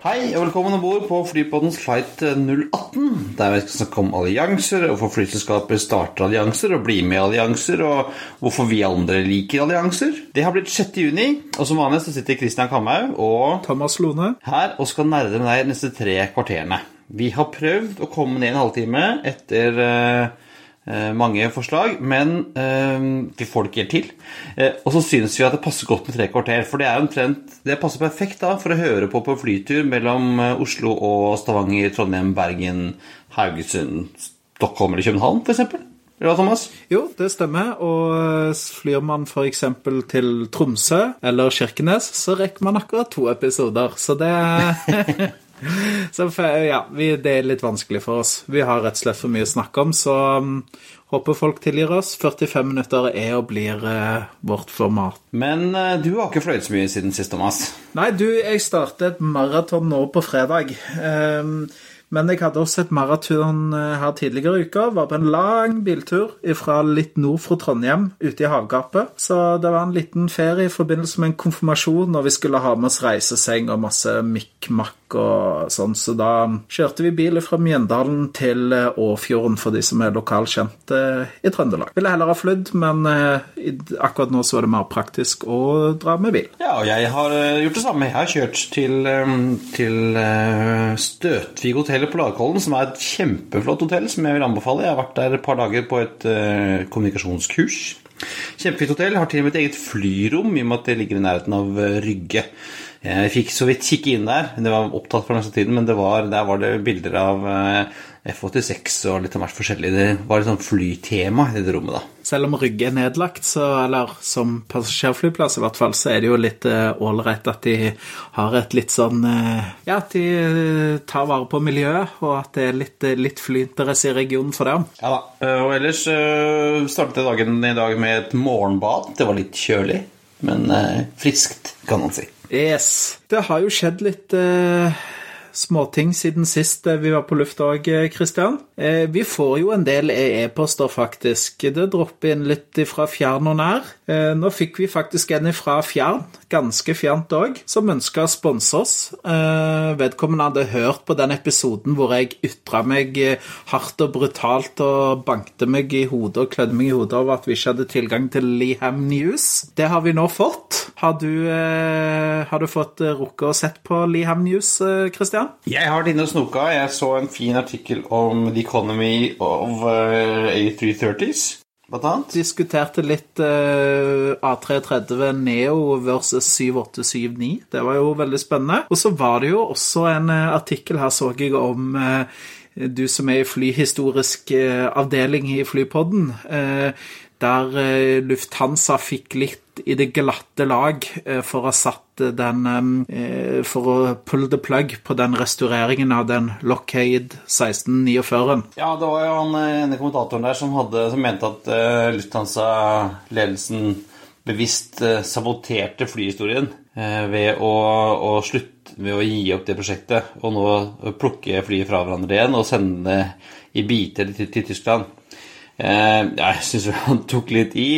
Hei og velkommen om bord på flypodens flight 018, der vi skal snakke om allianser, hvorfor flyselskaper starter allianser og blir med i allianser, og hvorfor vi andre liker allianser. Det har blitt 6. juni, og som vanlig så sitter Christian Kamhaug og Thomas Lone. her og skal nerde med deg neste tre kvarterene. Vi har prøvd å komme ned en halvtime etter eh, eh, mange forslag, men eh, vi får det ikke helt til. Eh, og så syns vi at det passer godt med tre kvarter, for det er omtrent Det passer perfekt da for å høre på på flytur mellom eh, Oslo og Stavanger, Trondheim, Bergen, Haugesund, Stockholm eller København, f.eks. Hva, Thomas? Jo, det stemmer. Og eh, flyr man f.eks. til Tromsø eller Kirkenes, så rekker man akkurat to episoder. Så det Så for- ja, vi, det er litt vanskelig for oss. Vi har rett og slett for mye å snakke om, så um, håper folk tilgir oss. 45 minutter er og blir uh, vårt format. Men uh, du har ikke fløyet så mye siden sist, Thomas. Nei, du, jeg startet et maraton nå på fredag. Ehm, men jeg hadde også et maraton eh, her tidligere i uka. Var på en lang biltur fra litt nord for Trondheim, ute i havgapet. Så det var en liten ferie i forbindelse med en konfirmasjon, og vi skulle ha med oss reiseseng og masse mikk-makk og sånn. Så da kjørte vi bil fra Mjøndalen til eh, Åfjorden, for de som er lokalkjente i Trøndelag. Ville heller ha flydd, men eh, akkurat nå så var det mer praktisk å dra med bil. Ja, og jeg har eh, gjort det samme. Jeg har kjørt til, eh, til eh, Støtvig hotell på Lagkollen, som er et kjempeflott hotell som jeg vil anbefale. Jeg har vært der et par dager på et uh, kommunikasjonskurs. Kjempefint hotell. Har til og med et eget flyrom, i og med at det ligger i nærheten av eh, Rygge. Jeg fikk så vidt kikke inn der. Det var opptatt for den tiden, men var, der var det bilder av eh, F-86 og litt av hvert forskjellig. Det var litt sånn flytema i det rommet, da. Selv om Rygge er nedlagt, så, eller som passasjerflyplass i hvert fall, så er det jo litt ålreit at de har et litt sånn uh, Ja, at de eh, tar vare på miljøet, og at det er litt, eh, litt flyinteresse i regionen for dem. Ja da. Eh, Og ellers uh, startet dagen i dag med et morgenbad. Det var litt kjølig, men eh, friskt, kan man si. Yes. Det har jo skjedd litt eh, småting siden sist eh, vi var på lufta òg, Kristian. Eh, vi får jo en del e-poster, faktisk. Det dropper inn litt fra fjern og nær. Eh, nå fikk vi faktisk en fra fjern, ganske fjernt òg, som ønska å sponse oss. Eh, vedkommende hadde hørt på den episoden hvor jeg ytra meg eh, hardt og brutalt og bankte meg i hodet og klødde meg i hodet over at vi ikke hadde tilgang til Leham News. Det har vi nå fått. Har du, har du fått rukket og sett på Leham News, Christian? Jeg har vært inne og snoka. Jeg så en fin artikkel om The Economy of eh, A330s, blant annet. Diskuterte litt uh, A330 Neo versus 7879. Det var jo veldig spennende. Og så var det jo også en uh, artikkel her, så jeg, om uh, du som er i flyhistorisk eh, avdeling i Flypodden. Der eh, Lufthansa fikk litt i det glatte lag eh, for å ha satt den eh, For å pull the plug på den restaureringen av den Lockheed 1649-en. Ja, det var jo han ene kommentatoren der som, hadde, som mente at Lufthansa-ledelsen bevisst saboterte flyhistorien ved å, å slutte med å gi opp det prosjektet og nå plukke flyet fra hverandre igjen og sende det i biter til Tyskland. Eh, jeg syns han tok litt i.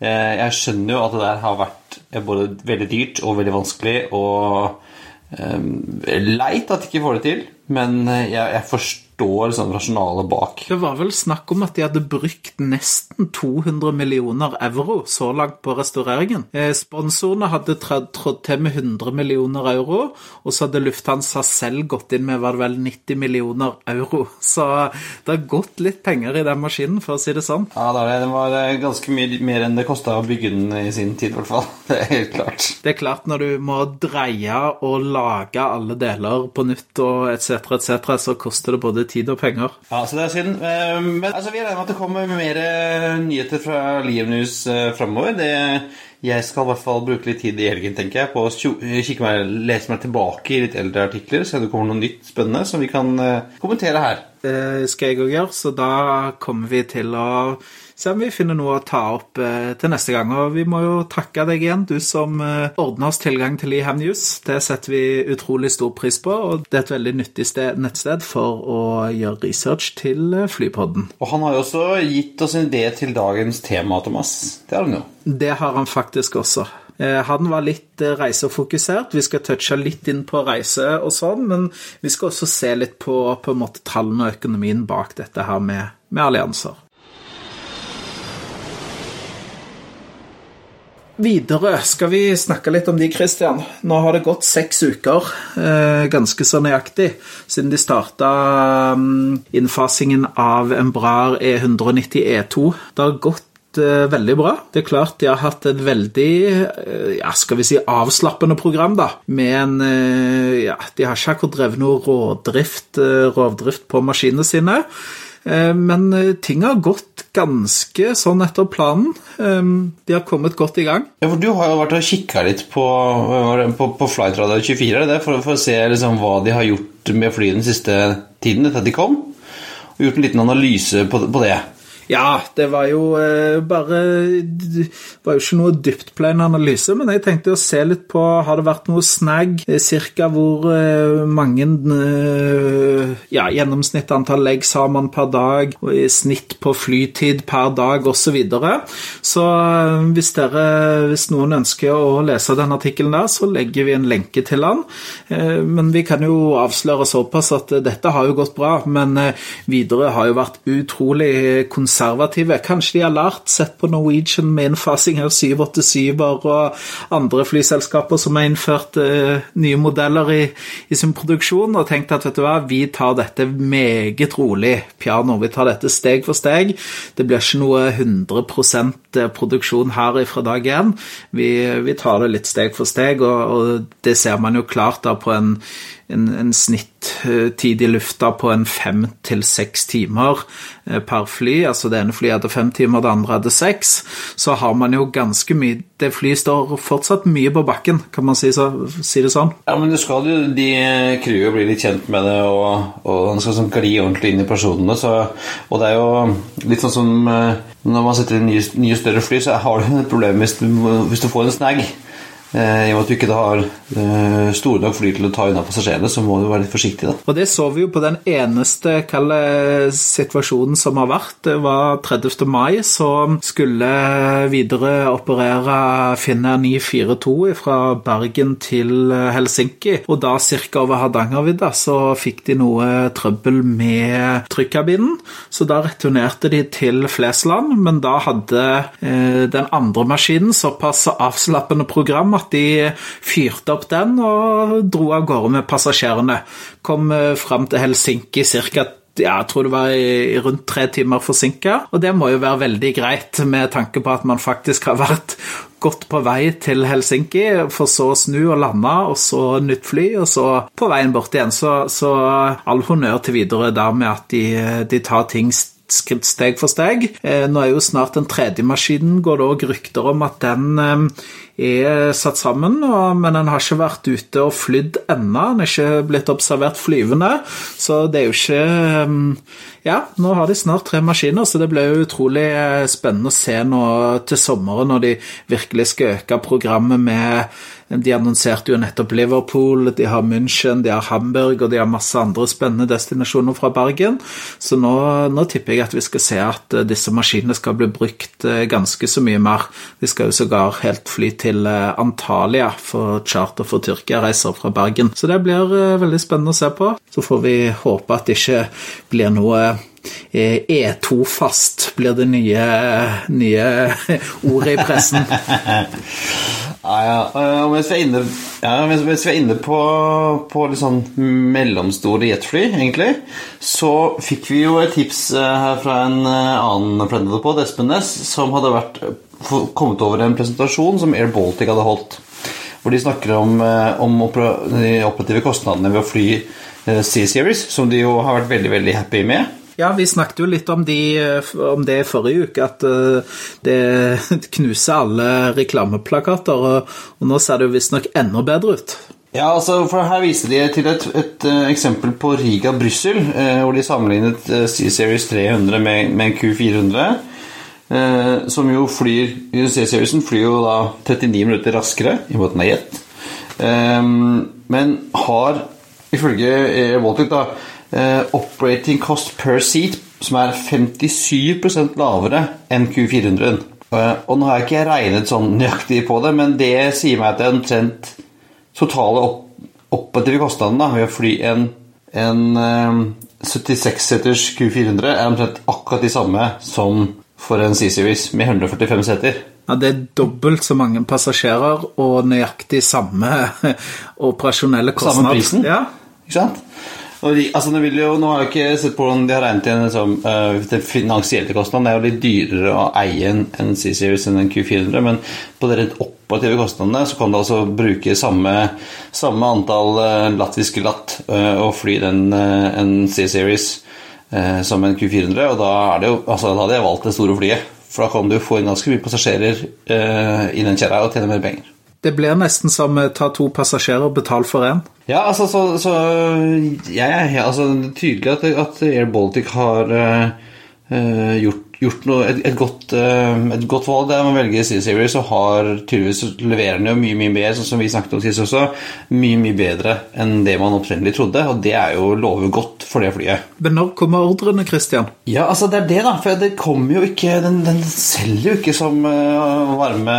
Eh, jeg skjønner jo at det der har vært eh, både veldig dyrt og veldig vanskelig og leit at de ikke får det til, men jeg, jeg forstår sånn rasjonalet bak. Det var vel snakk om at de hadde brukt nesten 200 millioner euro så langt på restaureringen. Eh, Sponsorene hadde trådt til med 100 millioner euro, og så hadde Lufthansa selv gått inn med var det vel 90 millioner euro. Så det har gått litt penger i den maskinen, for å si det sånn. Ja, det er var eh, ganske mye mer enn det kosta å bygge den i sin tid, i hvert fall. Det er helt klart. Det er klart når du må dreie og lage alle deler på nytt og etc., etc., så koster det både tid og penger. Ja, så det er synd. Eh, Men altså, vi regner med at det kommer mer eh, nyheter fra Liam News eh, framover. Det jeg skal i hvert fall bruke litt tid i helgen tenker jeg, på å kikke meg, lese meg tilbake i litt eldre artikler, se om det kommer noe nytt spennende som vi kan kommentere her. Det skal jeg òg gjøre, så da kommer vi til å se om vi finner noe å ta opp eh, til neste gang. Og vi må jo takke deg igjen, du som eh, ordner oss tilgang til Leham News. Det setter vi utrolig stor pris på, og det er et veldig nyttig sted, nettsted for å gjøre research til eh, Flypodden. Og han har jo også gitt oss en idé til dagens tema, Thomas. Det har han jo. Det har han faktisk også. Han var litt reisefokusert. Vi skal touche litt inn på reise og sånn, men vi skal også se litt på, på måte tallene og økonomien bak dette her med, med allianser. Videre skal vi snakke litt om de, Christian. Nå har det gått seks uker, eh, ganske så nøyaktig, siden de starta mm, innfasingen av Embrar E E190 E2. Det har gått eh, veldig bra. Det er klart de har hatt et veldig eh, ja, skal vi si avslappende program, da. Med Ja, de har ikke akkurat drevet noe rådrift, rovdrift på maskinene sine. Eh, Men eh, ting har gått ganske sånn etter planen. Eh, De har kommet godt i gang. Ja, for Du har jo vært og kikka litt på, på, på Flightradar 24 er det det? For, for å se liksom hva de har gjort med flyet den siste tiden etter at de kom. Og gjort en liten analyse på, på det. Ja, det var jo eh, bare Det var jo ikke noe dyptpløyende analyse, men jeg tenkte å se litt på Har det vært noe snag? Eh, Cirka hvor eh, mange Ja, gjennomsnitt antall legg har man per dag, og snitt på flytid per dag, osv. Så, videre. så hvis dere Hvis noen ønsker å lese den artikkelen der, så legger vi en lenke til den. Men vi kan jo avsløre såpass at dette har jo gått bra, men videre har jo vært utrolig konservative. Kanskje de har lært, sett på Norwegian med innfasing av 787-er og andre flyselskaper som har innført uh, nye modeller i, i sin produksjon, og tenkt at vet du hva, vi tar dette meget rolig, piano. Vi tar dette steg for steg. Det blir ikke noe 100% produksjon her fra dag én. Vi, vi tar det litt steg for steg, og, og det ser man jo klart da på en en, en snittid i lufta på en fem til seks timer eh, per fly. Altså det ene flyet hadde fem timer, det andre hadde seks. Så har man jo ganske mye Det flyet står fortsatt mye på bakken, kan man si, så, si det sånn. Ja, men du skal jo, de crewet bli litt kjent med det, og, og man skal sånn gli ordentlig inn i personene. Så, og det er jo litt sånn som eh, når man setter inn nye, nye større fly, så har du et problem hvis du, hvis du får en snag. Eh, I og med at du ikke har eh, store nok fly til å ta unna passasjerene, så må du være litt forsiktig. da. Og det så vi jo på den eneste kalde situasjonen som har vært. Det var 30. mai, så skulle videre operere Finnair 942 fra Bergen til Helsinki. Og da ca. over Hardangervidda så fikk de noe trøbbel med trykkabinen, så da returnerte de til Flesland, men da hadde eh, den andre maskinen såpass avslappende program at de fyrte opp den og dro av gårde med passasjerene. Kom eh, fram til Helsinki ca. Ja, jeg tror det var rundt tre timer forsinka, og det må jo være veldig greit med tanke på at man faktisk har vært godt på vei til Helsinki, for så å snu og lande, og så nytt fly, og så på veien bort igjen. Så, så all honnør til videre der med at de, de tar ting skritt steg for steg. Eh, Nå er jo snart den tredje maskinen, går det òg rykter om at den eh, er satt sammen, men den har ikke vært ute og flydd ennå. Den er ikke blitt observert flyvende, så det er jo ikke eh, Ja, nå har de snart tre maskiner, så det blir utrolig spennende å se nå til sommeren når de virkelig skal øke programmet med de annonserte jo nettopp Liverpool, de har München, de har Hamburg og de har masse andre spennende destinasjoner fra Bergen. Så nå, nå tipper jeg at vi skal se at eh, disse maskinene skal bli brukt eh, ganske så mye mer. De skal jo sågar helt fly til eh, Antalya for charter for Tyrkia-reiser fra Bergen. Så det blir veldig spennende å se på. Så får vi håpe at det ikke blir noe E2-fast blir det nye, nye ordet i pressen. Ja, ja. Og mens vi er inne, ja, mens vi er inne på, på litt sånn mellomstore jetfly, egentlig, så fikk vi jo et tips her fra en annen friend på Espen Næss, som hadde vært, kommet over en presentasjon som Air Baltic hadde holdt. Hvor de snakker om, om de operative kostnadene ved å fly C-Series, som de jo har vært veldig, veldig happy med. Ja, vi snakket jo litt om, de, om det forrige uke, at det knuser alle reklameplakater. Og, og nå ser det jo visstnok enda bedre ut. Ja, altså, for Her viser de til et, et, et eksempel på Riga-Brussel, eh, hvor de sammenlignet C-Series 300 med, med en Q400. Eh, som jo flyr C-Seriesen flyr jo da 39 minutter raskere, i måten er jet. Eh, men har ifølge Air da eh, operating cost per seat som er 57% lavere enn Q400. Eh, og nå har jeg ikke regnet sånn nøyaktig på det, men det sier meg at det er omtrent totale opp, operative kostnaden da, ved å fly en, en eh, 76-seters Q400 er omtrent akkurat de samme som for en C-Series med 145 seter. Ja, Det er dobbelt så mange passasjerer og nøyaktig samme operasjonelle kostnad. Samme prisen? Ja. Ikke sant? De, altså, nå, jo, nå har jeg ikke sett på hvordan de har regnet igjen liksom, uh, den finansielle kostnaden. Det er jo litt dyrere å eie en, en C-Series enn en Q400, men på de rett operative kostnadene så kan du altså bruke samme, samme antall uh, latviske latt uh, og fly den, en C-Series som en Q400, og da, jo, altså, da hadde jeg valgt det store flyet. For da kan du få inn ganske mye passasjerer i den kjerra og tjene mer penger. Det blir nesten som ta to passasjerer og betale for én. Ja, altså, så, så jeg er altså, tydelig at, at Air Baltic har uh, gjort, gjort noe, et, et, godt, uh, et, godt, valg der man velger C-Series og har tydeligvis leverer den jo mye mye mer, sånn som vi snakket om sist også, mye mye bedre enn det man opprinnelig trodde, og det er jo lover godt for det flyet. Men når kommer ordrene, Christian? Ja, altså det er det, da. For det kommer jo ikke Den, den selger jo ikke som uh, varme,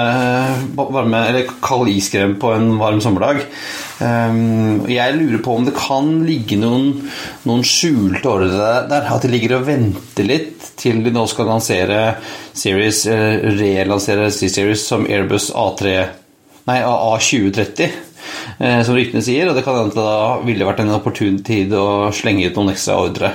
varme eller kald iskrem på en varm sommerdag. Um, jeg lurer på om det kan ligge noen, noen skjulte ordre der, der, At de ligger og venter litt til de nå skal lansere series, uh, relansere C-series som Airbus A3 Nei, A2030. Uh, som ryktene sier, og det kan hende da ville vært en opportun tid å slenge ut noen ekstra ordre.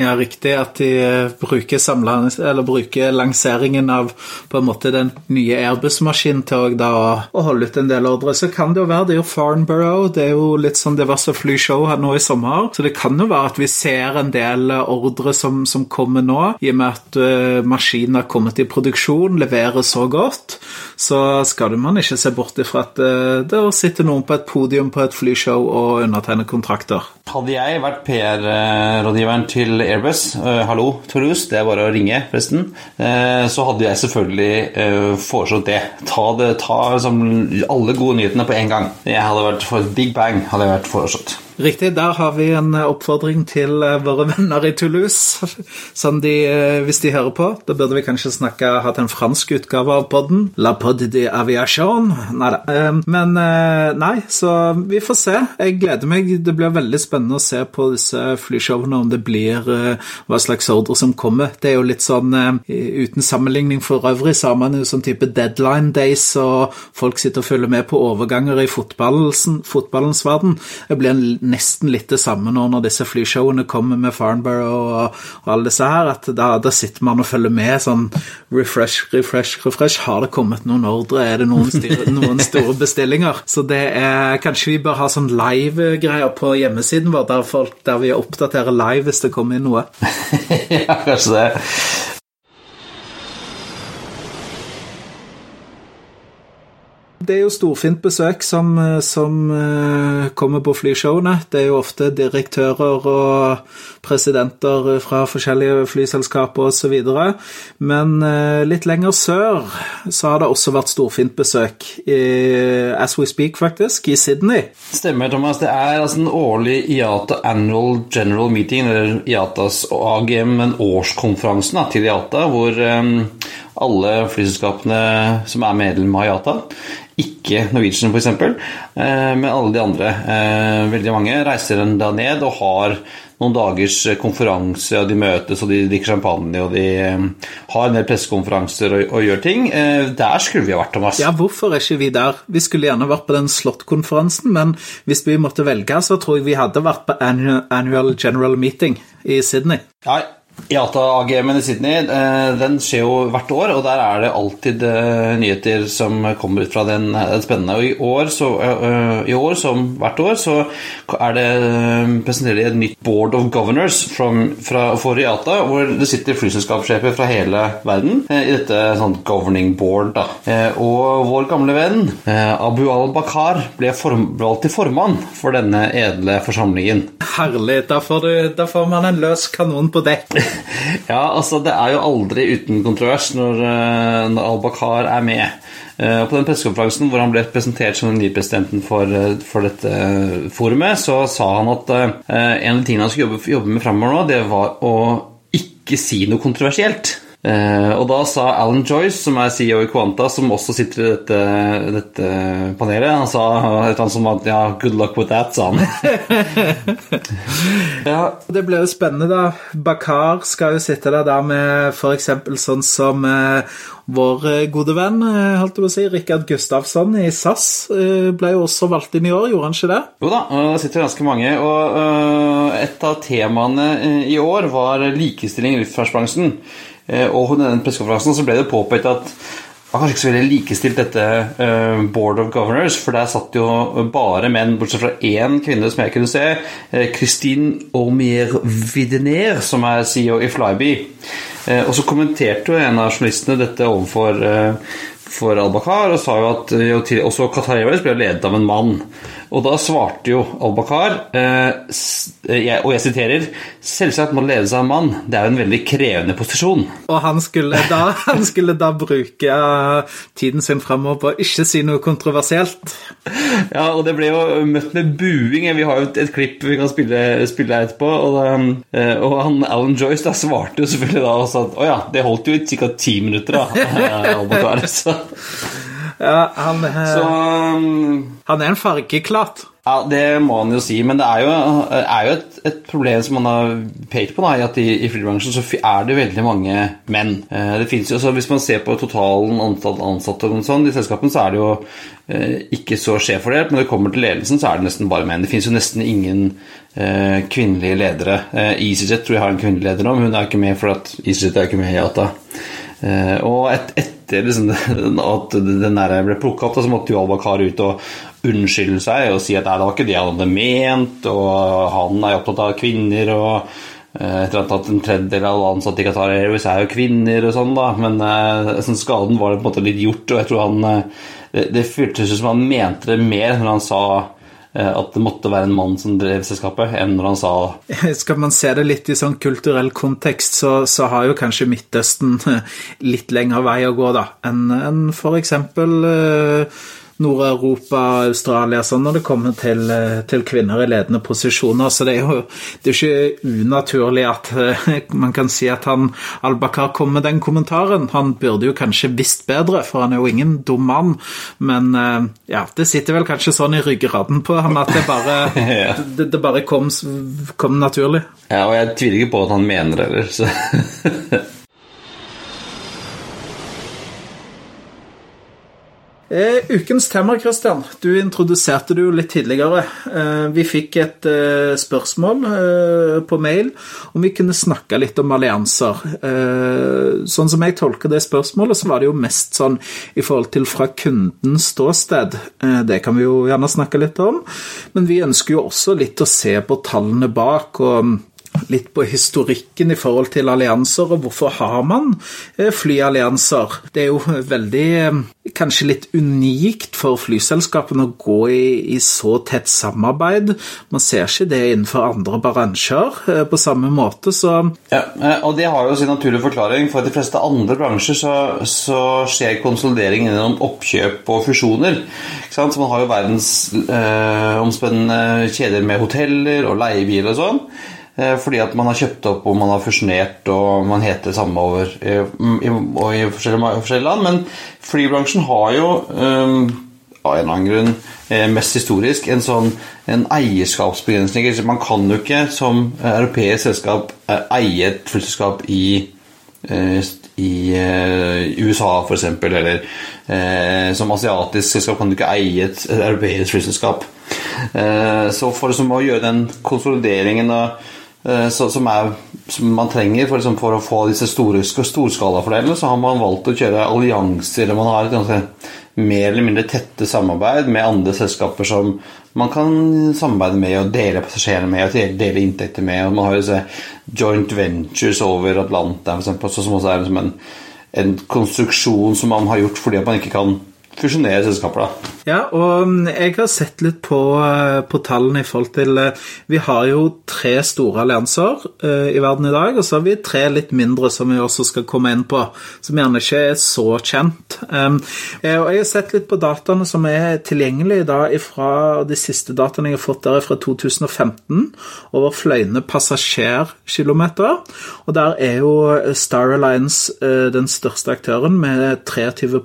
Ja, riktig at de bruker, samlet, bruker lanseringen av på en måte den nye Airbus-maskinen til da, å holde ut en del ordre. Så kan det jo være det er jo Farnborough, det er jo litt sånn diverse flyshow her nå i sommer. Så det kan jo være at vi ser en del ordre som, som kommer nå, i og med at uh, maskinen har kommet i produksjon, leverer så godt. Så skal man ikke se bort ifra at uh, det sitter noen på et podium på et flyshow og undertegner kontrakter. Hadde jeg vært PR-rådgiveren til Airbus, uh, hallo Toulouse, det er bare å ringe, forresten, uh, så hadde jeg selvfølgelig uh, foreslått det. Ta, det, ta liksom, alle gode nyhetene på en gang. Jeg hadde vært for et big bang, hadde jeg vært foreslått. Riktig. Der har vi en oppfordring til våre venner i Toulouse. Som de, hvis de hører på, da burde vi kanskje snakke, hatt en fransk utgave av podden. La pod de aviation. Nei da. Men nei, så vi får se. Jeg gleder meg. Det blir veldig spennende å se på disse flyshowene, om det blir hva slags ordre som kommer. Det er jo litt sånn uten sammenligning for øvrig, så har man jo sånn type deadline days, og folk sitter og følger med på overganger i fotballens, fotballens verden. Det blir en nesten litt det samme nå når disse flyshowene kommer med Farnborough og, og alle disse her, at da, da, sitter man og følger med sånn refresh, refresh, refresh. Har det kommet noen ordre? Er det noen, styr, noen store bestillinger? Så det er Kanskje vi bør ha sånn live-greier på hjemmesiden vår, der, folk, der vi oppdaterer live hvis det kommer inn noe. ja, kanskje det. Det er jo storfint besøk som, som, kommer på flyshowene. Det er jo ofte direktører og presidenter fra forskjellige flyselskaper osv. Men litt lenger sør så har det også vært storfint besøk, i, as we speak, faktisk, i Sydney. Stemmer, Thomas. Det er altså en årlig IATA Annual General Meeting, eller IATAs AGM, en årskonferansen da, til IATA, hvor um, alle flyselskapene som er medlem av IATA ikke Norwegian f.eks., men alle de andre. Veldig mange reiser da ned og har noen dagers konferanse, og de møtes og de drikker champagne og de har en del pressekonferanser og, og, gjør ting. Der skulle vi ha vært, Thomas. Ja, hvorfor er ikke vi der? Vi skulle gjerne vært på den Slott-konferansen, men hvis vi måtte velge, så tror jeg vi hadde vært på Annual General Meeting i Sydney. Ja, IATA-AGM-en i Sydney den skjer jo hvert år, og der er det alltid nyheter som kommer ut fra den. Er spennende. Og i år, så, i år, som hvert år, så er det presenterer de et nytt Board of Governors from, fra, for IATA, hvor det sitter flyselskapssjefer fra hele verden i dette sånn governing board. Da. Og vår gamle venn Abu al-Bakar ble valgt til formann for denne edle forsamlingen. Herlig. Da får, du, da får man en løs kanon på dekk. ja, altså det er jo aldri uten kontrovers når, eh, når Al-Bakar er med. Og på den pressekonferansen hvor han ble presentert som den nye presidenten for, eh, for, dette forumet, så sa han at en av de tingene han skulle jobbe, jobbe med framover nå, det var å ikke si noe kontroversielt. Eh, og da sa Alan Joyce, som er CEO i Quanta, som også sitter i dette, dette panelet Han sa et eller annet som at ja, good luck with that, sa han. ja, det blir jo spennende, da. Bakar skal jo sitte der, der med f.eks. sånn som eh, vår eh, gode venn, eh, holdt jeg på å si, Rikard Gustavsson i SAS, eh, ble jo også valgt inn i år, gjorde han ikke det? Jo da, det sitter ganske mange. Og et av temaene i år var likestilling i luftfartsbransjen. Eh, og under den pressekonferansen så ble det påpekt at det var kanskje ikke så veldig likestilt dette uh, Board of Governors, for der satt jo bare menn, bortsett fra én kvinne som jeg kunne se, uh, Christine Aumier Videner, som er CEO i Flyby. Og så kommenterte jo en av journalistene dette overfor for Al-Bakar og sa jo at også Qatar Airways ble ledet av en mann. Og da svarte jo Al-Bakar, eh, og jeg siterer Selvsagt må det ledes av en mann. Det er jo en veldig krevende posisjon. Og han skulle da, han skulle da bruke tiden sin fremover på å ikke si noe kontroversielt. Ja, og det ble jo møtt med buing. Vi har jo et, et klipp vi kan spille, spille etterpå. Og, da, eh, og han, Alan Joyce da svarte jo selvfølgelig da også at å ja, det holdt jo i ca. ti minutter, da. Al-Bakar. Så ja, han, eh, Så, um, han er en fargeklatt. Ja, det må han jo si, men det er jo, er jo et, et, problem som man har pekt på, da, i at i, i flybransjen så er det veldig mange menn. Eh, det finnes jo, så Hvis man ser på totalen antall ansatte sånn, i selskapene, så er det jo eh, ikke så skjevfordelt, men når det kommer til ledelsen, så er det nesten bare menn. Det finnes jo nesten ingen eh, kvinnelige ledere. Eh, EasyJet tror jeg har en kvinnelig leder nå, men hun er ikke med for at EasyJet er ikke med i IATA. Eh, og et, etter liksom, at den der ble plukka opp, så måtte jo Al-Bakar ut og unnskylde seg og si at det var ikke det han hadde ment, og han er opptatt av kvinner. og eh, etter at en tredjedel av ansatte i Qatar Airways er jo kvinner og sånn, da. Men eh, sånn skaden var det på en måte litt gjort, og jeg tror han Det, det føltes som han mente det mer når han sa Eh, at det måtte være en mann som drev selskapet, enn når han sa Skal man se det litt i sånn kulturell kontekst, så, så har jo kanskje Midtøsten litt lengre vei å gå da, enn en f.eks. Nord-Europa, Australia, sånn når det kommer til, eh, til, kvinner i ledende posisjoner. Så det er jo det er ikke unaturlig at eh, man kan si at han Al-Bakar kom med den kommentaren. Han burde jo kanskje visst bedre, for han er jo ingen dum mann. Men eh, ja, det sitter vel kanskje sånn i ryggraden på ham at det bare, det, det bare kom, kom naturlig. Ja, og jeg tviler ikke på at han mener det heller, så Eh, ukens tema, Christian. Du introduserte det jo litt tidligere. Eh, vi fikk et eh, spørsmål eh, på mail om vi kunne snakke litt om allianser. Eh, sånn som jeg tolker det spørsmålet, så var det jo mest sånn i forhold til fra kundens ståsted. Eh, det kan vi jo gjerne snakke litt om. Men vi ønsker jo også litt å se på tallene bak. og litt på historikken i forhold til allianser, og hvorfor har man eh, flyallianser? Det er jo veldig eh, Kanskje litt unikt for flyselskapene å gå i, i, så tett samarbeid. Man ser ikke det innenfor andre bransjer eh, på samme måte, så Ja, og det har jo sin naturlige forklaring. For de fleste andre bransjer så, så skjer konsolidering gjennom oppkjøp og fusjoner. Så man har jo verdensomspennende eh, kjeder med hoteller og leiebiler og sånn. Eh, fordi at man har kjøpt opp og man har fusjonert og man heter det samme over i, i, i forskjellige, forskjellige, land. Men flybransjen har jo um, av en eller annen grunn eh, mest historisk en sånn en eierskapsbegrensning. Man kan jo ikke som europeisk selskap eie et flyselskap i, i USA f.eks. Eller eh, som asiatisk selskap kan du ikke eie et europeisk flyselskap. Eh, så for å gjøre den konsolideringen Eh, så, som, er, som, man trenger for, liksom, for, å få disse store storskalafordelene, så har man valgt å kjøre allianser. Man har et ganske mer eller mindre tette samarbeid med andre selskaper som man kan samarbeide med og dele passasjerene med og dele inntekter med. Og man har jo disse joint ventures over Atlanteren, som også er liksom en, en, konstruksjon som man har gjort fordi man ikke kan fusjonere selskaper, da. Ja, og mm, jeg har sett litt på, eh, på, tallene i forhold til eh, Vi har jo tre store allianser uh, i verden i dag, og så har vi tre litt mindre som vi også skal komme inn på, som gjerne ikke er så kjent. Og jeg har sett litt på dataene som er tilgjengelige da fra de siste dataene jeg har fått der fra 2015, over fløyende passasjerkilometer. Og der er jo Star Alliance den største aktøren, med 23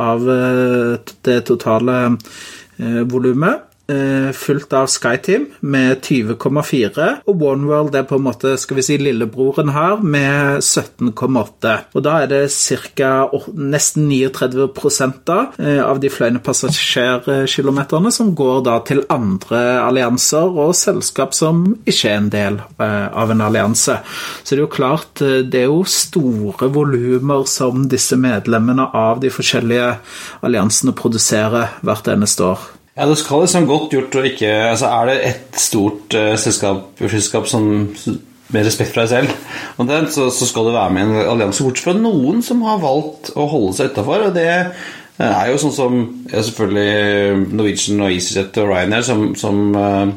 av uh, det totale eh, volumet. Eh, fulgt av SkyTeam med 20,4, og OneWorld er på en måte skal vi si, lillebroren her med 17,8. Og Da er det ca. nesten 39 da, eh, av de fløyende passasjerkilometerne som går da til andre allianser og selskap som ikke er en del av en allianse. Så det er jo klart, det er jo store volumer som disse medlemmene av de forskjellige alliansene produserer hvert eneste år. Ja, Det skal liksom godt gjort å ikke altså Er det ett stort uh, selskap, selskap som med respekt for deg selv, og den, så, så, skal du være med i en allianse, bortsett fra noen som har valgt å holde seg utafor. Og det eh, er jo sånn som ja, selvfølgelig Norwegian og EasyJet og Ryanair som, som uh,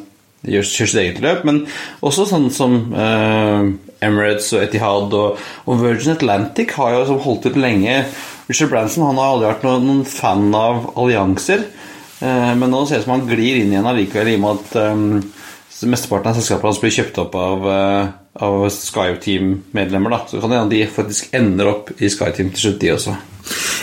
gjør, kjører sitt eget løp, men også sånn som uh, Emirates og Etihad og, og, Virgin Atlantic har jo holdt ut lenge. Richard Branson han har aldri vært noen, noen fan av allianser. Eh, men nå ser det ut som han glir inn igjen allikevel, i og med at um, mesteparten av selskapet hans blir kjøpt opp av, uh, av SkyTeam-medlemmer. Så kan det hende de faktisk ender opp i SkyTeam til slutt, de også.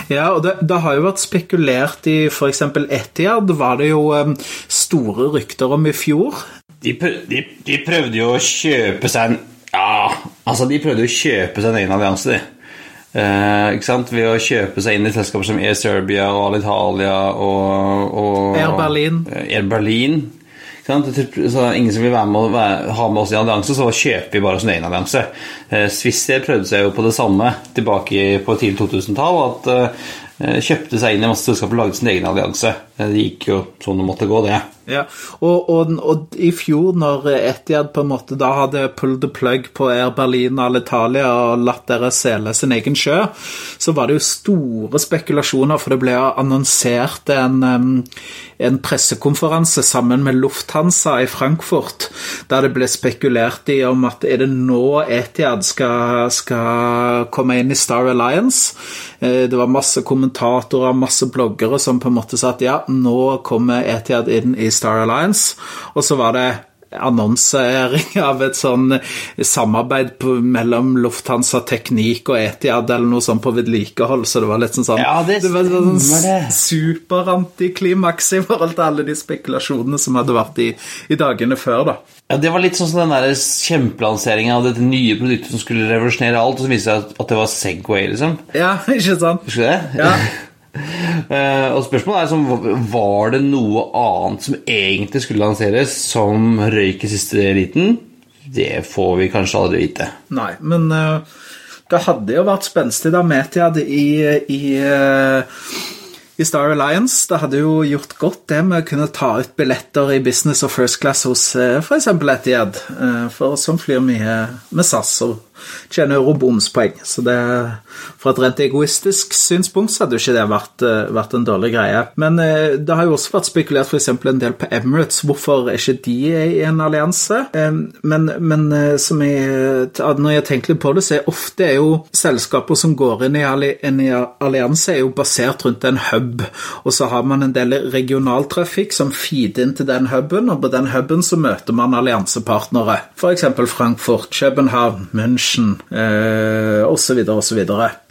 Ja, og det, det, har jo vært spekulert i f.eks. Etiad, var det jo um, store rykter om i fjor. De, de, de, prøvde jo å kjøpe seg en Ja, altså, de prøvde jo å kjøpe seg en egen allianse, de. Eh, ikke sant? Ved å kjøpe seg inn i selskaper som Air Serbia og Alitalia og, og Air Berlin. Air Berlin. Så det er ingen som vil være med, være, ha med oss i allianse, så kjøper vi bare oss en egen allianse. Eh, Swissair prøvde seg jo på det samme tilbake på tidlig 2000-tall. At eh, kjøpte seg inn i masse selskaper og lagde sin egen allianse. Eh, det gikk jo sånn det måtte gå, det. Ja, og, og, og, i fjor, når Etiad på en måte da hadde pulled the plug på Air Berlin og Alitalia og latt dere sele sin egen sjø, så var det jo store spekulasjoner, for det ble annonsert en, en pressekonferanse sammen med Lufthansa i Frankfurt, der det ble spekulert i om at er det nå Etiad skal, skal komme inn i Star Alliance? Eh, det var masse kommentatorer, masse bloggere som på en måte sa at ja, nå kommer Etiad inn i Star Alliance. Og så var det annonsering av et sånn samarbeid på, mellom Lufthansa Teknikk og Etiad eller noe sånt på vedlikehold, så det var litt sånn, sånn ja, det, det var sånn superantiklimaks i forhold til alle de spekulasjonene som hadde vært i, i dagene før, da. Ja, Det var litt sånn som den der kjempelanseringen av dette nye produktet som skulle revolusjonere alt, og så viste det seg at det var Segway, liksom. Ja, ikke sant? Husker du det? Ja. Uh, og spørsmålet er som, Var det noe annet som egentlig skulle lanseres, som røyk i siste liten? Det får vi kanskje aldri vite. Nei, men uh, det hadde jo vært spenstig da Metiad i, i, uh, i Star Alliance. Det hadde jo gjort godt det med å kunne ta ut billetter i business og first class hos f.eks. Etiad, for som flyr mye med SAS og tjener eurobomspoeng. Så det, fra et rent egoistisk synspunkt så hadde jo ikke det vært, eh, vært en dårlig greie. Men eh, det har jo også vært spekulert f.eks. en del på Emirates. Hvorfor er ikke de i en allianse? Eh, men, men som jeg, når jeg tenker litt på det, så er ofte er jo selskaper som går inn i en allianse, er jo basert rundt en hub. Og så har man en del regionaltrafikk som feeder inn til den huben, og på den huben så møter man alliansepartnere. F.eks. Frankfurt, København, München Norwegian eh, osv. osv.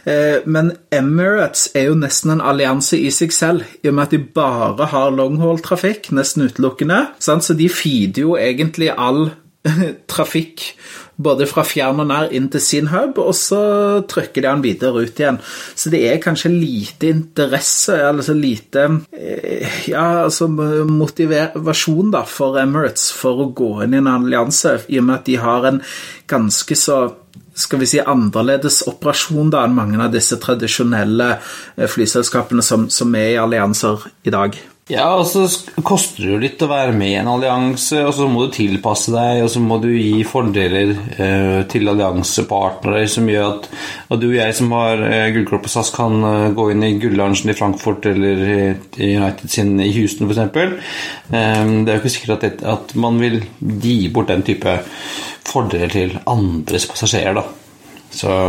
Eh, men Emirates er jo nesten en allianse i seg selv, i og med at de bare har longhaul-trafikk, nesten utelukkende. Så de feeder jo egentlig all trafikk både fra fjern og nær inn til sin hub, og så trykker de den videre ut igjen. Så det er kanskje lite interesse, eller så lite eh, ja, altså motivasjon da, for Emirates for å gå inn i en allianse, i og med at de har en ganske så skal vi si, annerledes operasjon da enn mange av disse tradisjonelle eh, flyselskapene som, som er i allianser i dag. Ja, og så koster det jo litt å være med i en allianse, og så må du tilpasse deg, og så må du gi fordeler eh, til alliansepartnere som gjør at, at, du og jeg som har eh, gullkort på SAS, kan eh, gå inn i gulllunsjen i Frankfurt eller i United sin i Houston f.eks. Eh, det er jo ikke sikkert at, det, at, man vil gi bort den type fordeler til andres passasjerer, da. Så,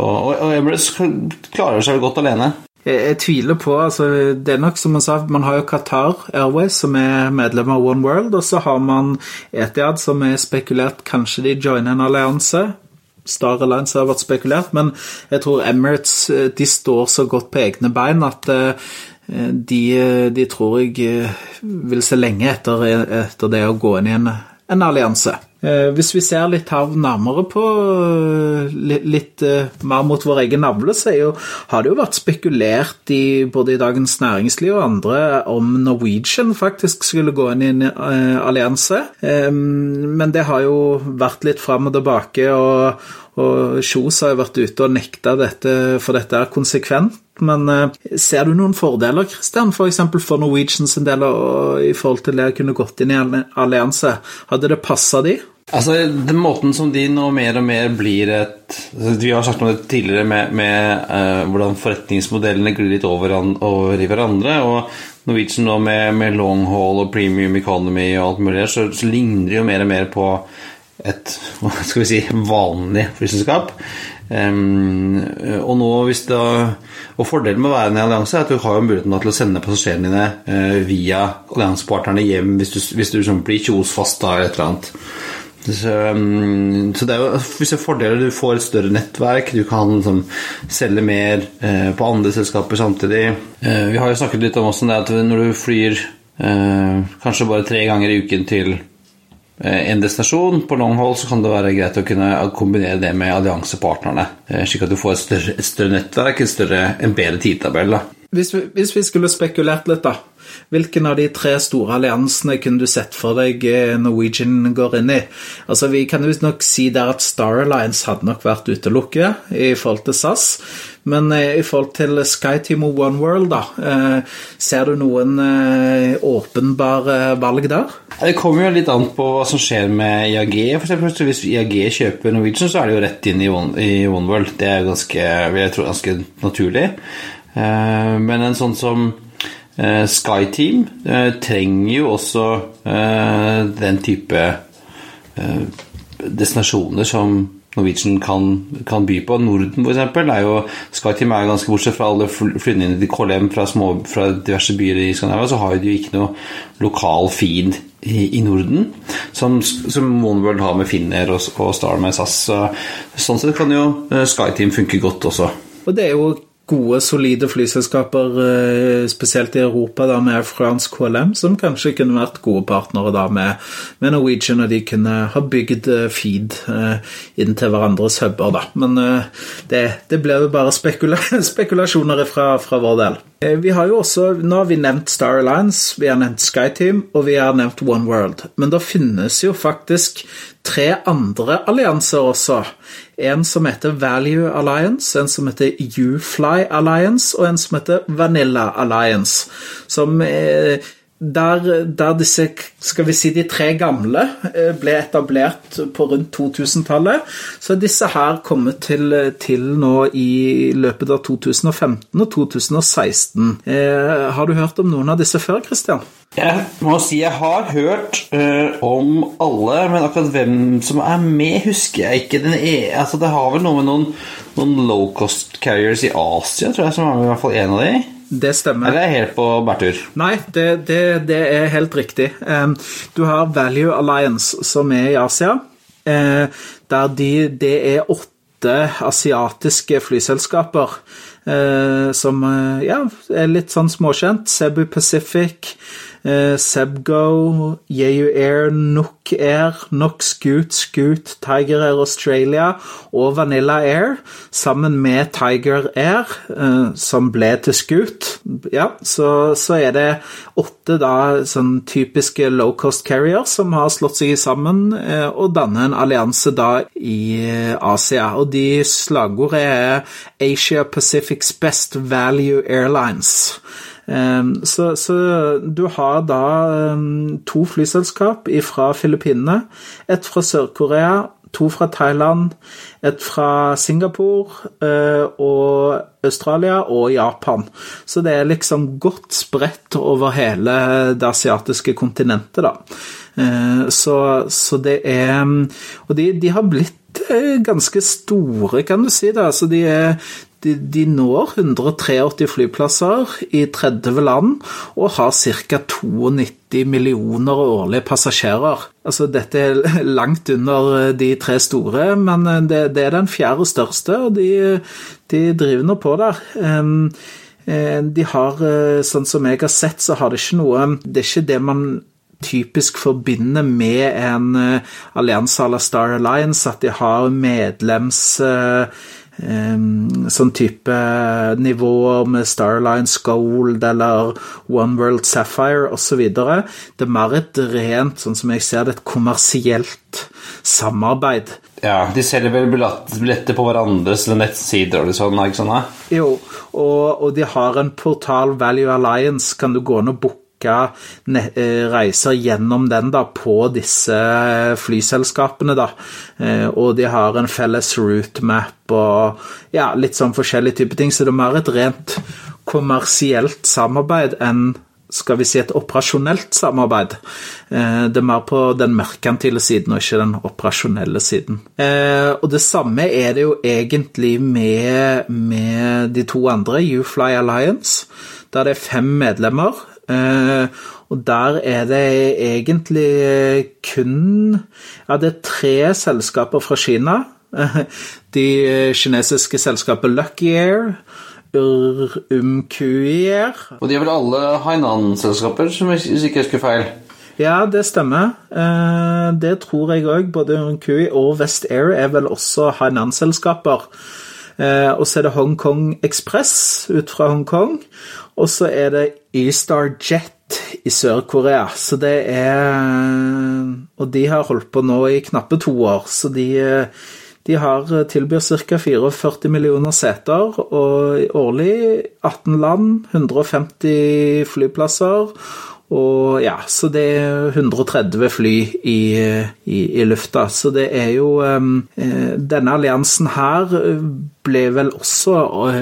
og, og Emirates klarer seg godt alene. Jeg, tviler på altså, Det er nok som man sa, man har jo Qatar Airways, som er medlem av One World, og så har man Etiad, som er spekulert kanskje de joiner en allianse. Star Alliance har vært spekulert, men jeg tror Emirates eh, de står så godt på egne bein at eh, de, de tror jeg eh, vil se lenge etter, etter det å gå inn i en, en allianse. Eh, hvis vi ser litt her nærmere på eh, litt, eh, mer mot vår egen navle, så jo, har det jo vært spekulert i både i Dagens Næringsliv og andre om Norwegian faktisk skulle gå inn i en allianse. Men det har jo vært litt fram og tilbake, og, og Kjos har jo vært ute og nekta dette, for dette er konsekvent. Men ser du noen fordeler Christian, f.eks. For, for Norwegians en del i forhold til det å kunne gått inn i en allianse? Hadde det passa de? Altså, Den måten som de nå mer og mer blir et altså, Vi har snakket om det tidligere med, med uh, hvordan forretningsmodellene glir litt over, over, i hverandre. og Norwegian nå med, med long haul og premium economy og alt mulig, så, så ligner de jo mer og mer på et hva skal vi si, vanlig flyselskap. Um, og nå hvis det, og Fordelen med å være i allianse er at du har jo muligheten til å sende passasjerene dine uh, via alliansepartnerne hjem hvis du, hvis du blir kjosfast da eller et eller annet. Så, um, så, det er jo visse fordeler. Du får et større nettverk, du kan liksom, selge mer uh, på andre selskaper samtidig. Uh, vi har jo snakket litt om det at når du flyr kanskje bare tre ganger i uken til en destinasjon på long hold, så kan det være greit å kunne kombinere det med alliansepartnerne. Eh, slik at du får et større, et større nettverk, et større, en bedre tidtabell. Hvis vi, hvis vi skulle spekulert litt, da Hvilken av de tre store alliansene kunne du sett for deg eh, Norwegian går inn i? Altså, Vi kan jo nok si der at Star Alliance hadde nok vært utelukket i forhold til SAS. Men eh, i forhold til SkyTeam og One World, da, eh, ser du noen åpenbare valg der? Det kommer jo litt an på hva som skjer med IAG. For eksempel, hvis IAG kjøper Norwegian, så er det jo rett inn i One, World. Det er ganske, vil jeg tro, ganske naturlig. Men en sånn som Eh, SkyTeam eh, trenger jo også eh, den type destinasjoner som Norwegian kan, kan, by på. Norden f.eks. SkyTeam er jo ganske bortsett fra alle flyvningene til KLM fra, små, fra diverse byer i Skandinavia, så har de jo ikke noe lokal feed i, i Norden, som, som OneWorld har med Finner og, og Star med SAS. Så, sånn sett kan jo SkyTeam funke godt også. Og det er jo gode, solide flyselskaper, eh, spesielt i Europa, da med fransk KLM, som kanskje kunne vært gode partnere da med, med Norwegian, og de kunne ha bygd eh, feed eh, inn til hverandres huber, da. Men det, det ble jo bare spekula spekulasjoner fra, fra, vår del. Vi har jo også, Nå har vi nevnt Star Alliance, vi har nevnt SkyTeam, og vi har nevnt One World. Men det finnes jo faktisk tre andre allianser også. En som heter Value Alliance, en som heter Ufly Alliance, og en som heter Vanilla Alliance. Som eh, der, der, disse, skal vi si de tre gamle, eh, ble etablert på rundt 2000-tallet, så er disse her kommet til, til, nå i løpet av 2015 og 2016. Eh, har du hørt om noen av disse før, Christian? Jeg må si jeg har hørt uh, om alle, men akkurat hvem som er med, husker jeg ikke. Er, altså, det har vel noe med noen, noen low cost carriers i Asia, tror jeg, som er med, i hvert fall en av de. Det stemmer. Eller er jeg helt på bærtur? Nei, det, det, det, er helt riktig. Du har Value Alliance, som er i Asia. Uh, der de, det er åtte asiatiske flyselskaper uh, som uh, ja, er litt sånn småkjent. Cebu Pacific, eh, Sebgo, Yeyu Air, Nook Air, Nook Scoot, Scoot, Tiger Air Australia og Vanilla Air, sammen med Tiger Air, eh, som ble til Scoot. Ja, så, så, er det åtte da sånn typiske low cost carriers som har slått seg sammen eh, og danner en allianse da i Asia. Og de slagordet er Asia Pacific's Best Value Airlines. Så, så, du har da to flyselskap fra Filippinene. Et fra Sør-Korea, to fra Thailand, et fra Singapore og Australia og Japan. Så det er liksom godt spredt over hele det asiatiske kontinentet, da. Så, så det er Og de, de har blitt ganske store, kan du si. Da. Altså de, de, de, når 183 flyplasser i 30 land og har ca. 92 millioner årlige passasjerer. Altså, dette er langt under de tre store, men det, det er den fjerde største, og de, de driver nå på der. De har, sånn som jeg har sett, så har det ikke noe Det er ikke det man typisk forbinder med en allianse à la Star Alliance, at de har medlems... Um, sånn type nivåer med Star Alliance Gold eller One World Sapphire osv. Det er mer et rent, sånn som jeg ser det, et kommersielt samarbeid. Ja, de selger vel billetter på hverandres nettsider og sånn, ikke sant? Jo, og, og, de har en portal, Value Alliance, kan du gå inn og booke Eh, reiser gjennom den da, på disse flyselskapene. Da. Eh, og de har en felles route-map og ja, litt sånn forskjellige typer ting. Så det er mer et rent kommersielt samarbeid enn skal vi si et operasjonelt samarbeid. Eh, det er mer på den merkantile siden og ikke den operasjonelle siden. Og det samme er det jo egentlig med, med de to andre, Ufly Alliance, der det er fem medlemmer. Eh, og der er det egentlig kun Ja, det er tre selskaper fra Kina. De kinesiske selskapet Lucky Air, Umkuier Og de er vel alle Hainan-selskaper, som jeg ikke husker feil? Ja, det stemmer. Eh, det tror jeg òg. Både Urumkui og West Air er vel også Hainan-selskaper. Eh, og så er det Hongkong Express ut fra Hongkong. Og så er det E-Star Jet i Sør-Korea. Så det er Og de har holdt på nå i knappe to år, så de, de har tilbyr ca. 44 millioner seter og årlig 18 land, 150 flyplasser. Og ja, så det er 130 fly i, i, i lufta. Så det er jo eh, Denne alliansen her ble vel også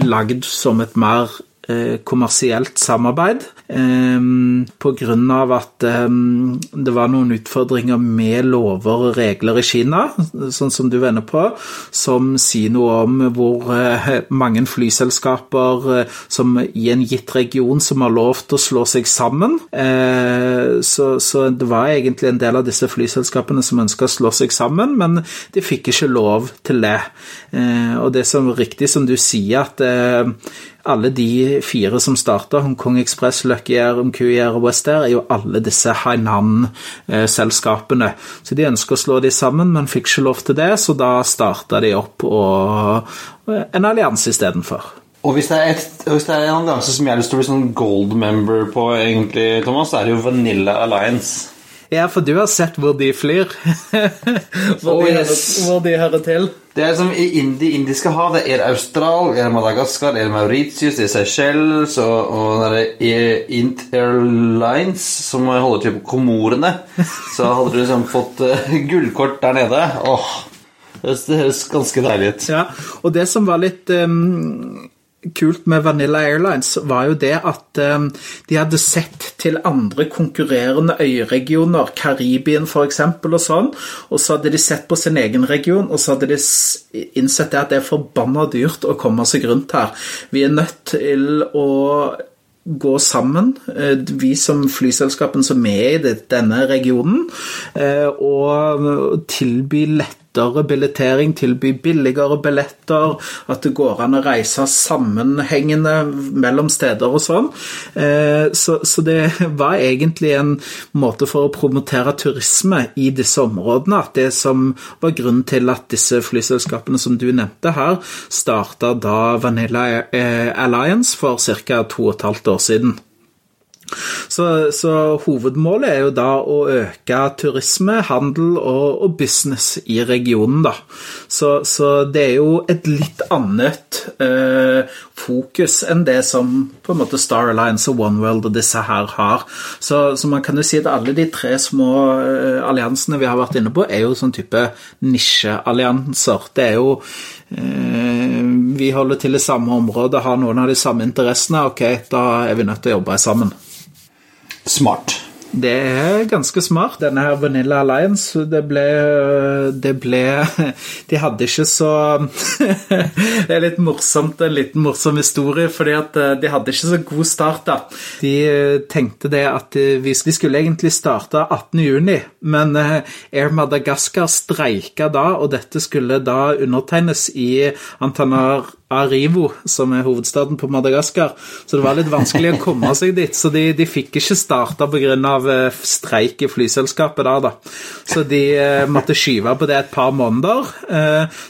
lagd som et mer Eh, kommersielt samarbeid. Pga. at det var noen utfordringer med lover og regler i Kina, sånn som du vender på, som sier noe om hvor eh, mange flyselskaper eh, som i en gitt region som har lov til å slå seg sammen. Så, så det var egentlig en del av disse flyselskapene som ønska å slå seg sammen, men de fikk ikke lov til det. Og det som er riktig som du sier, at alle de fire som starta, Hongkong Express, Lucky Air, MQIR og West Air, er jo alle disse Hainan-selskapene. Så de ønsker å slå de sammen, men fikk ikke lov til det, så da starta de opp og en allianse istedenfor. Og hvis det, et, hvis det, er en allianse som jeg har lyst til å bli sånn gold member på, egentlig, Thomas, så er det jo Vanilla Alliance. Ja, for du har sett hvor de flyr. hvor, oh, yes. de, hvor, de hører til. Det er som i de indiske hav. Det er Austral, Madagaskar, er det er Mauritius, det er Seychelles og, og det er Interlines, som holder til på Komorene. Så hadde du liksom fått uh, gullkort der nede. Åh, det høres ganske deilig ut. Ja, og det som var litt um kult med Vanilla Airlines, var jo det at um, de hadde sett til andre konkurrerende øyregioner, Karibien f.eks. og sånn, og så hadde de sett på sin egen region, og så hadde de innsett det at det er forbanna dyrt å komme seg rundt her. Vi er nødt til å gå sammen, eh, vi som flyselskapene som er i denne regionen, eh, og tilby lett lettere billettering, tilby billigere billetter, at det går an å reise sammenhengende mellom steder og sånn. Eh, så, det var egentlig en måte for å promotere turisme i disse områdene. At det som var grunnen til at disse flyselskapene som du nevnte her, starta da Vanilla Alliance for ca. to og et halvt år siden. Så, så, hovedmålet er jo da å øke turisme, handel og, og business i regionen, da. Så, så, det er jo et litt annet eh, fokus enn det som på en måte Star Alliance og One World og disse her har. Så, så man kan jo si at alle de tre små eh, alliansene vi har vært inne på, er jo sånn type nisjeallianser. Det er jo eh, Vi holder til i samme område, har noen av de samme interessene. Ok, da er vi nødt til å jobbe sammen. Smart. Det er ganske smart. Denne her Vanilla Alliance, det ble, det ble De hadde ikke så Det er litt morsomt, en liten morsom historie, fordi at eh, de hadde ikke så god start, da. De eh, tenkte det at vi skulle egentlig starte 18.6, men eh, Air Madagascar streika da, og dette skulle da undertegnes i Antanar Arivo, som er hovedstaden på Madagaskar. Så det var litt vanskelig å komme seg dit. Så de, de fikk ikke starta pga. Eh, streik i flyselskapet der, da. Så de eh, måtte skyve på det et par måneder.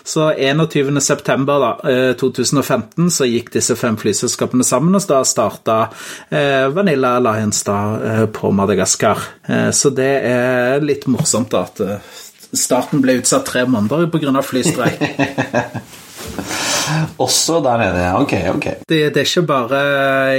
Så 21.9. 2015 så gikk disse fem flyselskapene sammen, og da starta Vanilla Alliance da, på Madagaskar. Eh, så det er litt morsomt at starten ble utsatt tre måneder pga. flystreik. Også der nede, ja. Ok, ok. Det, det, er ikke bare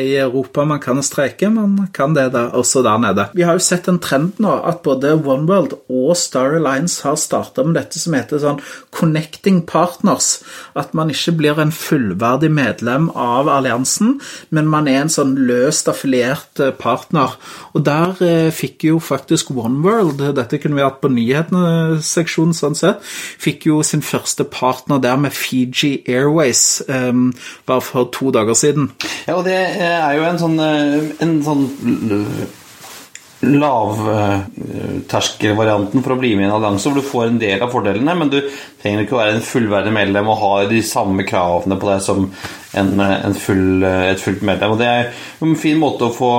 i Europa man kan streike, man kan det da, også der nede. Vi har jo sett en trend nå at både OneWorld og Star Alliance har starta med dette som heter sånn Connecting Partners. At man ikke blir en fullverdig medlem av alliansen, men man er en sånn løst affiliert eh, partner. Og der eh, fikk jo faktisk OneWorld, dette kunne vi hatt på nyhetene-seksjonen sånn sett, fikk jo sin første partner der med Fiji Airways um, bare for to dager siden. Ja, og det er jo en sånn, eh, en sånn lavterskelvarianten for å bli med i en allianse, hvor du får en del av fordelene, men du trenger ikke å være en fullverdig medlem og ha de samme kravene på deg som en, en full, et fullt medlem. Og Det er en fin måte å få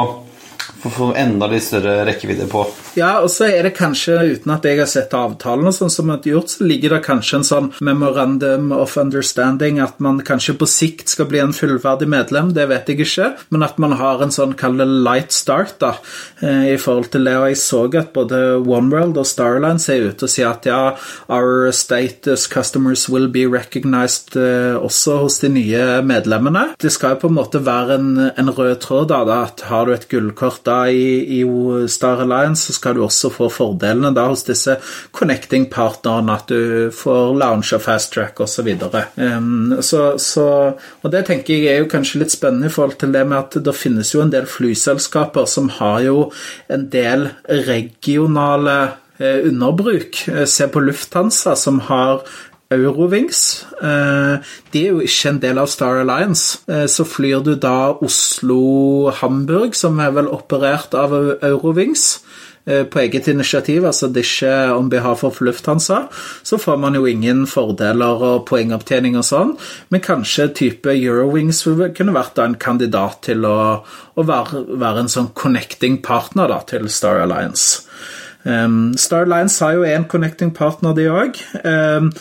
få, få enda litt større rekkevidde på. Ja, og så er det kanskje, uten at jeg har sett avtalen, og sånn som er gjort, så ligger det kanskje en sånn memorandum of understanding at man kanskje på sikt skal bli en fullverdig medlem, det vet jeg ikke, men at man har en sånn kall light start da, eh, i forhold til det. Og jeg så at både OneWorld og Starline ser ut til å si at ja, our status customers will be recognized uh, også hos de nye medlemmene. Det skal jo på en måte være en, en rød tråd da, da, at har du et gullkort da i, i Star Alliance, så skal du også få fordelene da hos disse connecting-partnerne, at du får lounge og fast track osv. Um, så, så, og det tenker jeg er jo kanskje litt spennende i forhold til det med at det finnes jo en del flyselskaper som har jo en del regionale eh, underbruk. Eh, se på Lufthansa, som har Eurowings. Eh, de er jo ikke en del av Star Alliance. Så flyr du da Oslo-Hamburg, som er vel operert av Eurowings på eget initiativ, altså det er ikke om behalf of Lufthansa, så får man jo ingen fordeler og poengopptjening og sånn, men kanskje type Eurowings kunne vært da en kandidat til å, å være, være, en sånn connecting partner da, til Star Alliance. Um, Star Alliance har jo en connecting partner, de òg. Um,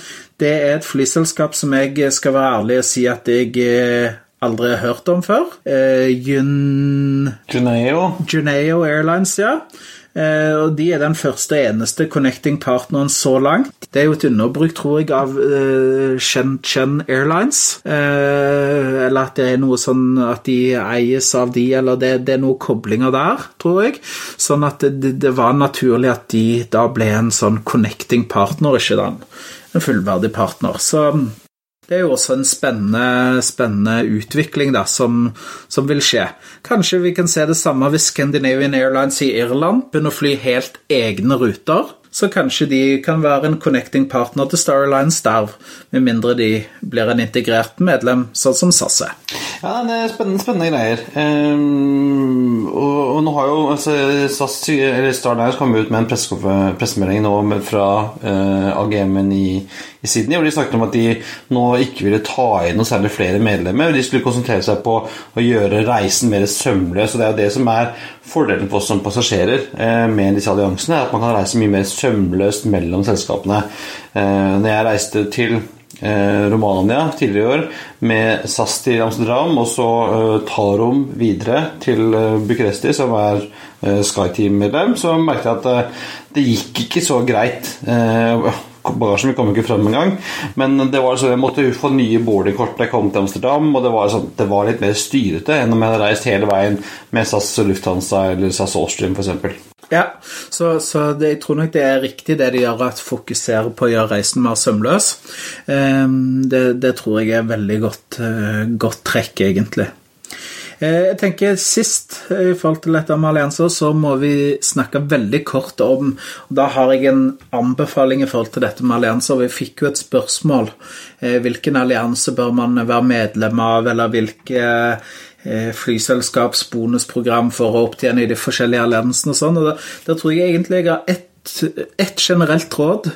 det er et flyselskap som jeg skal være ærlig og si at jeg eh, aldri har hørt om før. Uh, Jun... Juneo. Juneo Airlines, ja. Uh, og De er den første og eneste connecting-partneren så langt. Det er jo et underbruk, tror jeg, av uh, Shenzhen Airlines. Uh, eller at det er noe sånn at de eies av de, eller det, det er noen koblinger der, tror jeg. Sånn at det, det, var naturlig at de da ble en sånn connecting-partner, ikke den en fullverdig partner. Så det er jo også en spennende, spennende utvikling da, som, som, vil skje. Kanskje vi kan se det samme hvis Scandinavian Airlines i Irland begynner å fly helt egne ruter. Så kanskje de kan være en connecting partner til Star Alliance der, med mindre de blir en integrert medlem, sånn som SAS er. Ja, det er spennende, spennende greier. Um, og, og, nå har jo altså, SAS, eller Star Alliance kommet ut med en pressemelding nå fra uh, AGM-en i, i Sydney, hvor de snakket om at de nå ikke ville ta inn noe særlig flere medlemmer. De skulle konsentrere seg på å gjøre reisen mer sømløs. og Det er jo det som er fordelen for oss som passasjerer eh, med disse alliansene, at man kan reise mye mer sømløst mellom selskapene. Eh, når jeg reiste til Romania tidligere i år med SAS til Amsterdam, og så Tarom videre til Bucuresti, som er SkyTeam-medlem, så merket jeg at det gikk ikke så greit. Bagasjen Vi kom ikke frem engang. Men det var sånn, jeg måtte få nye boardingkort da jeg kom til Amsterdam. Og det var, sånn, det var litt mer styrete enn om jeg hadde reist hele veien med SAS Lufthansa eller SAS Austrian f.eks. Ja, så, så det, jeg tror nok det er riktig det de gjør, at fokusere på å gjøre reisen mer sømløs. Um, det, det, tror jeg er veldig godt, uh, godt trekk, egentlig. Eh, jeg tenker Sist, i forhold til dette med allianser, så må vi snakke veldig kort om og Da har jeg en anbefaling i forhold til dette med allianser. Vi fikk jo et spørsmål. Eh, hvilken allianse bør man være medlem av, eller hvilke eh, flyselskaps bonusprogram for å opptjene i de forskjellige alliansene og sånn. og da, da tror jeg egentlig jeg har ett et generelt råd,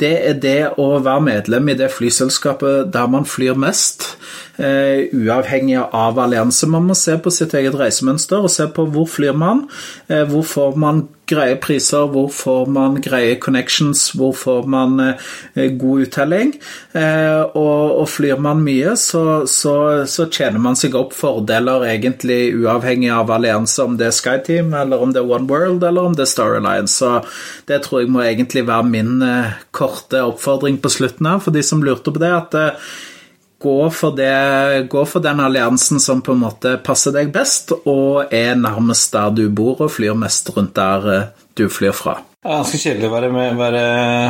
det er det å være medlem i det flyselskapet der man flyr mest. Uh, uavhengig av allianse. Man må se på sitt eget reisemønster og se på hvor flyr man, uh, hvor får man greie priser, hvor får man greie connections, hvor får man uh, god uttelling. Og, og, flyr man mye, så, så, så, tjener man seg opp fordeler egentlig uavhengig av allianse, om det er SkyTeam, eller om det er One World, eller om det er Star Alliance. Så det tror jeg må egentlig være min korte oppfordring på slutten her, for de som lurte på det. at gå for, det, gå for, den alliansen som på en måte passer deg best, og er nærmest der du bor og flyr mest rundt der eh, du flyr fra. Det er ganske kjedelig å være med, være,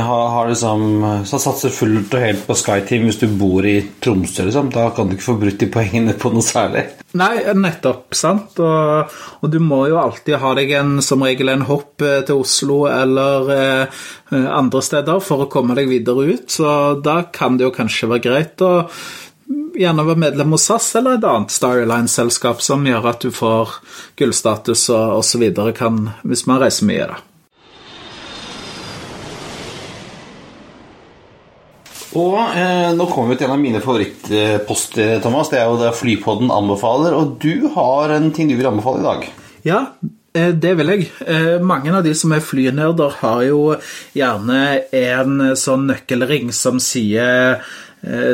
ha, ha liksom, så satse fullt og helt på SkyTeam hvis du bor i Tromsø. Liksom. Da kan du ikke få brutt de poengene på noe særlig. Nei, nettopp. sant? Og, og, du må jo alltid ha deg en, som regel en hopp eh, til Oslo eller eh, andre steder for å komme deg videre ut. Så da kan det jo kanskje være greit å gjerne være medlem hos SAS eller et annet Star Alliance-selskap som gjør at du får gullstatus og osv. hvis man reiser mye. da. Og eh, nå kommer vi til en av mine favorittposter, Thomas. Det er jo det Flypodden anbefaler. Og du har en ting du vil anbefale i dag. Ja, eh, det vil jeg. Eh, mange av de som er flynerder, har jo gjerne en sånn nøkkelring som sier eh,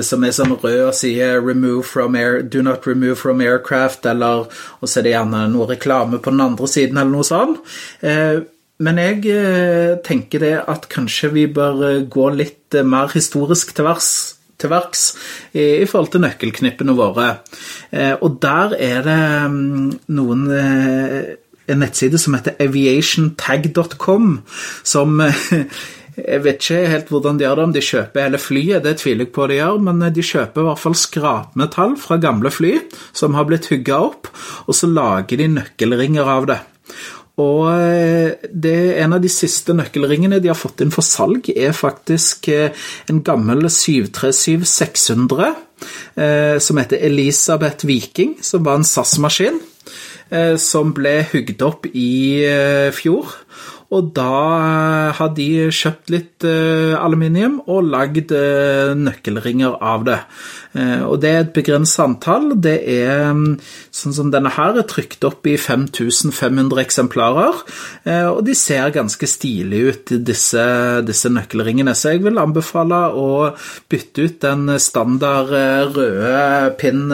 som er sånn rød og sier 'remove from air, 'do not remove from aircraft', eller og så er det gjerne noe reklame på den andre siden, eller noe sånt. Men jeg eh, tenker det at kanskje vi bør eh, gå litt eh, mer historisk til vers til verks i, i, forhold til nøkkelknippene våre. og der er det mm, noen en nettside som heter aviationtag.com, som jeg vet ikke helt hvordan de gjør det, om de kjøper hele flyet, det tviler jeg på de gjør, men de kjøper i hvert fall skrapmetall fra gamle fly som har blitt hugga opp, og så lager de nøkkelringer av det. Og det er en av de siste nøkkelringene de har fått inn for salg, er faktisk eh, en gammel 737 600 eh, som heter Elisabeth Viking, som var en SAS-maskin. Som ble hugd opp i fjor. Og da har de kjøpt litt aluminium og lagd nøkkelringer av det. Eh, og det er et begrenset antall. Det er mm, sånn som denne her er trykt opp i 5500 eksemplarer. Eh, og de ser ganske stilige ut, disse, disse nøkkelringene. Så jeg vil anbefale å bytte ut den standard eh, røde pinn,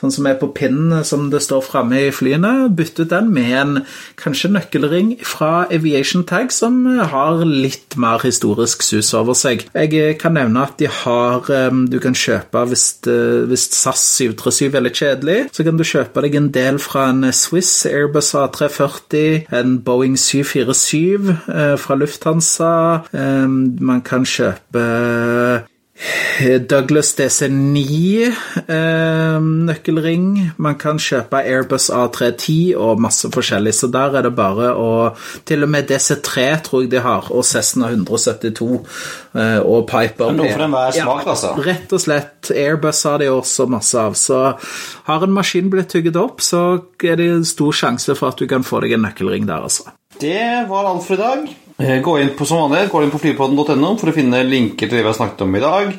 sånn som er på pinnen som det står framme i flyene. Bytte ut den med en kanskje nøkkelring fra Aviation Tag som har litt mer historisk sus over seg. Jeg kan nevne at de har Du kan kjøpe hvis eh, hvis SAS 737 er litt kjedelig, så kan du kjøpe deg en del fra en Swiss Airbus A340, en Boeing 747 eh, fra Lufthansa. Eh, man kan kjøpe Douglas DC9 eh, nøkkelring. Man kan kjøpe Airbus A310 og masse forskjellig, så der er det bare å Til og med DC3 tror jeg de har, og Cessna 172 eh, og Piper. Noe for enhver smak, ja, altså? Rett og slett. Airbus har de også masse av. Så har en maskin blitt tygget opp, så er det stor sjanse for at du kan få deg en nøkkelring der, altså. Det var alt for i dag. Eh, gå inn på som vanlig, gå inn på flypodden.no for å finne linker til det vi har snakket om i dag.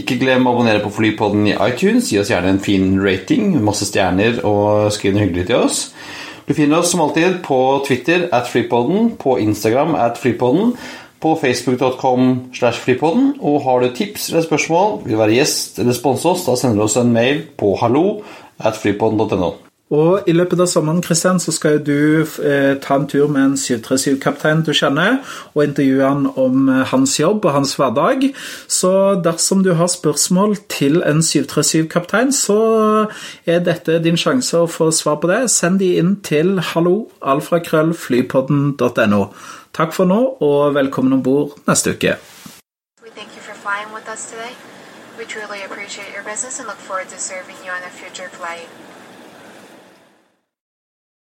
Ikke glem å abonnere på Flypodden i iTunes. Gi oss gjerne en fin rating, masse stjerner, og skriv noe hyggelig til oss. Du finner oss som alltid på Twitter at Flypodden, på Instagram at Flypodden, på facebook.com slash flypodden. Og har du tips eller spørsmål, vil være gjest eller sponse oss, da sender du oss en mail på hallo at flypodden.no. Og i løpet av sommeren Christian, så skal du eh, ta en tur med en 737-kaptein du kjenner, og intervjue han om eh, hans jobb og hans hverdag. Så dersom du har spørsmål til en 737-kaptein, så er dette din sjanse å få svar på det. Send de inn til halloalfakrøllflypodden.no. Takk for nå, og velkommen om bord neste uke. We thank you for flying with us today. We truly appreciate your business and look forward to serving you on a future flight.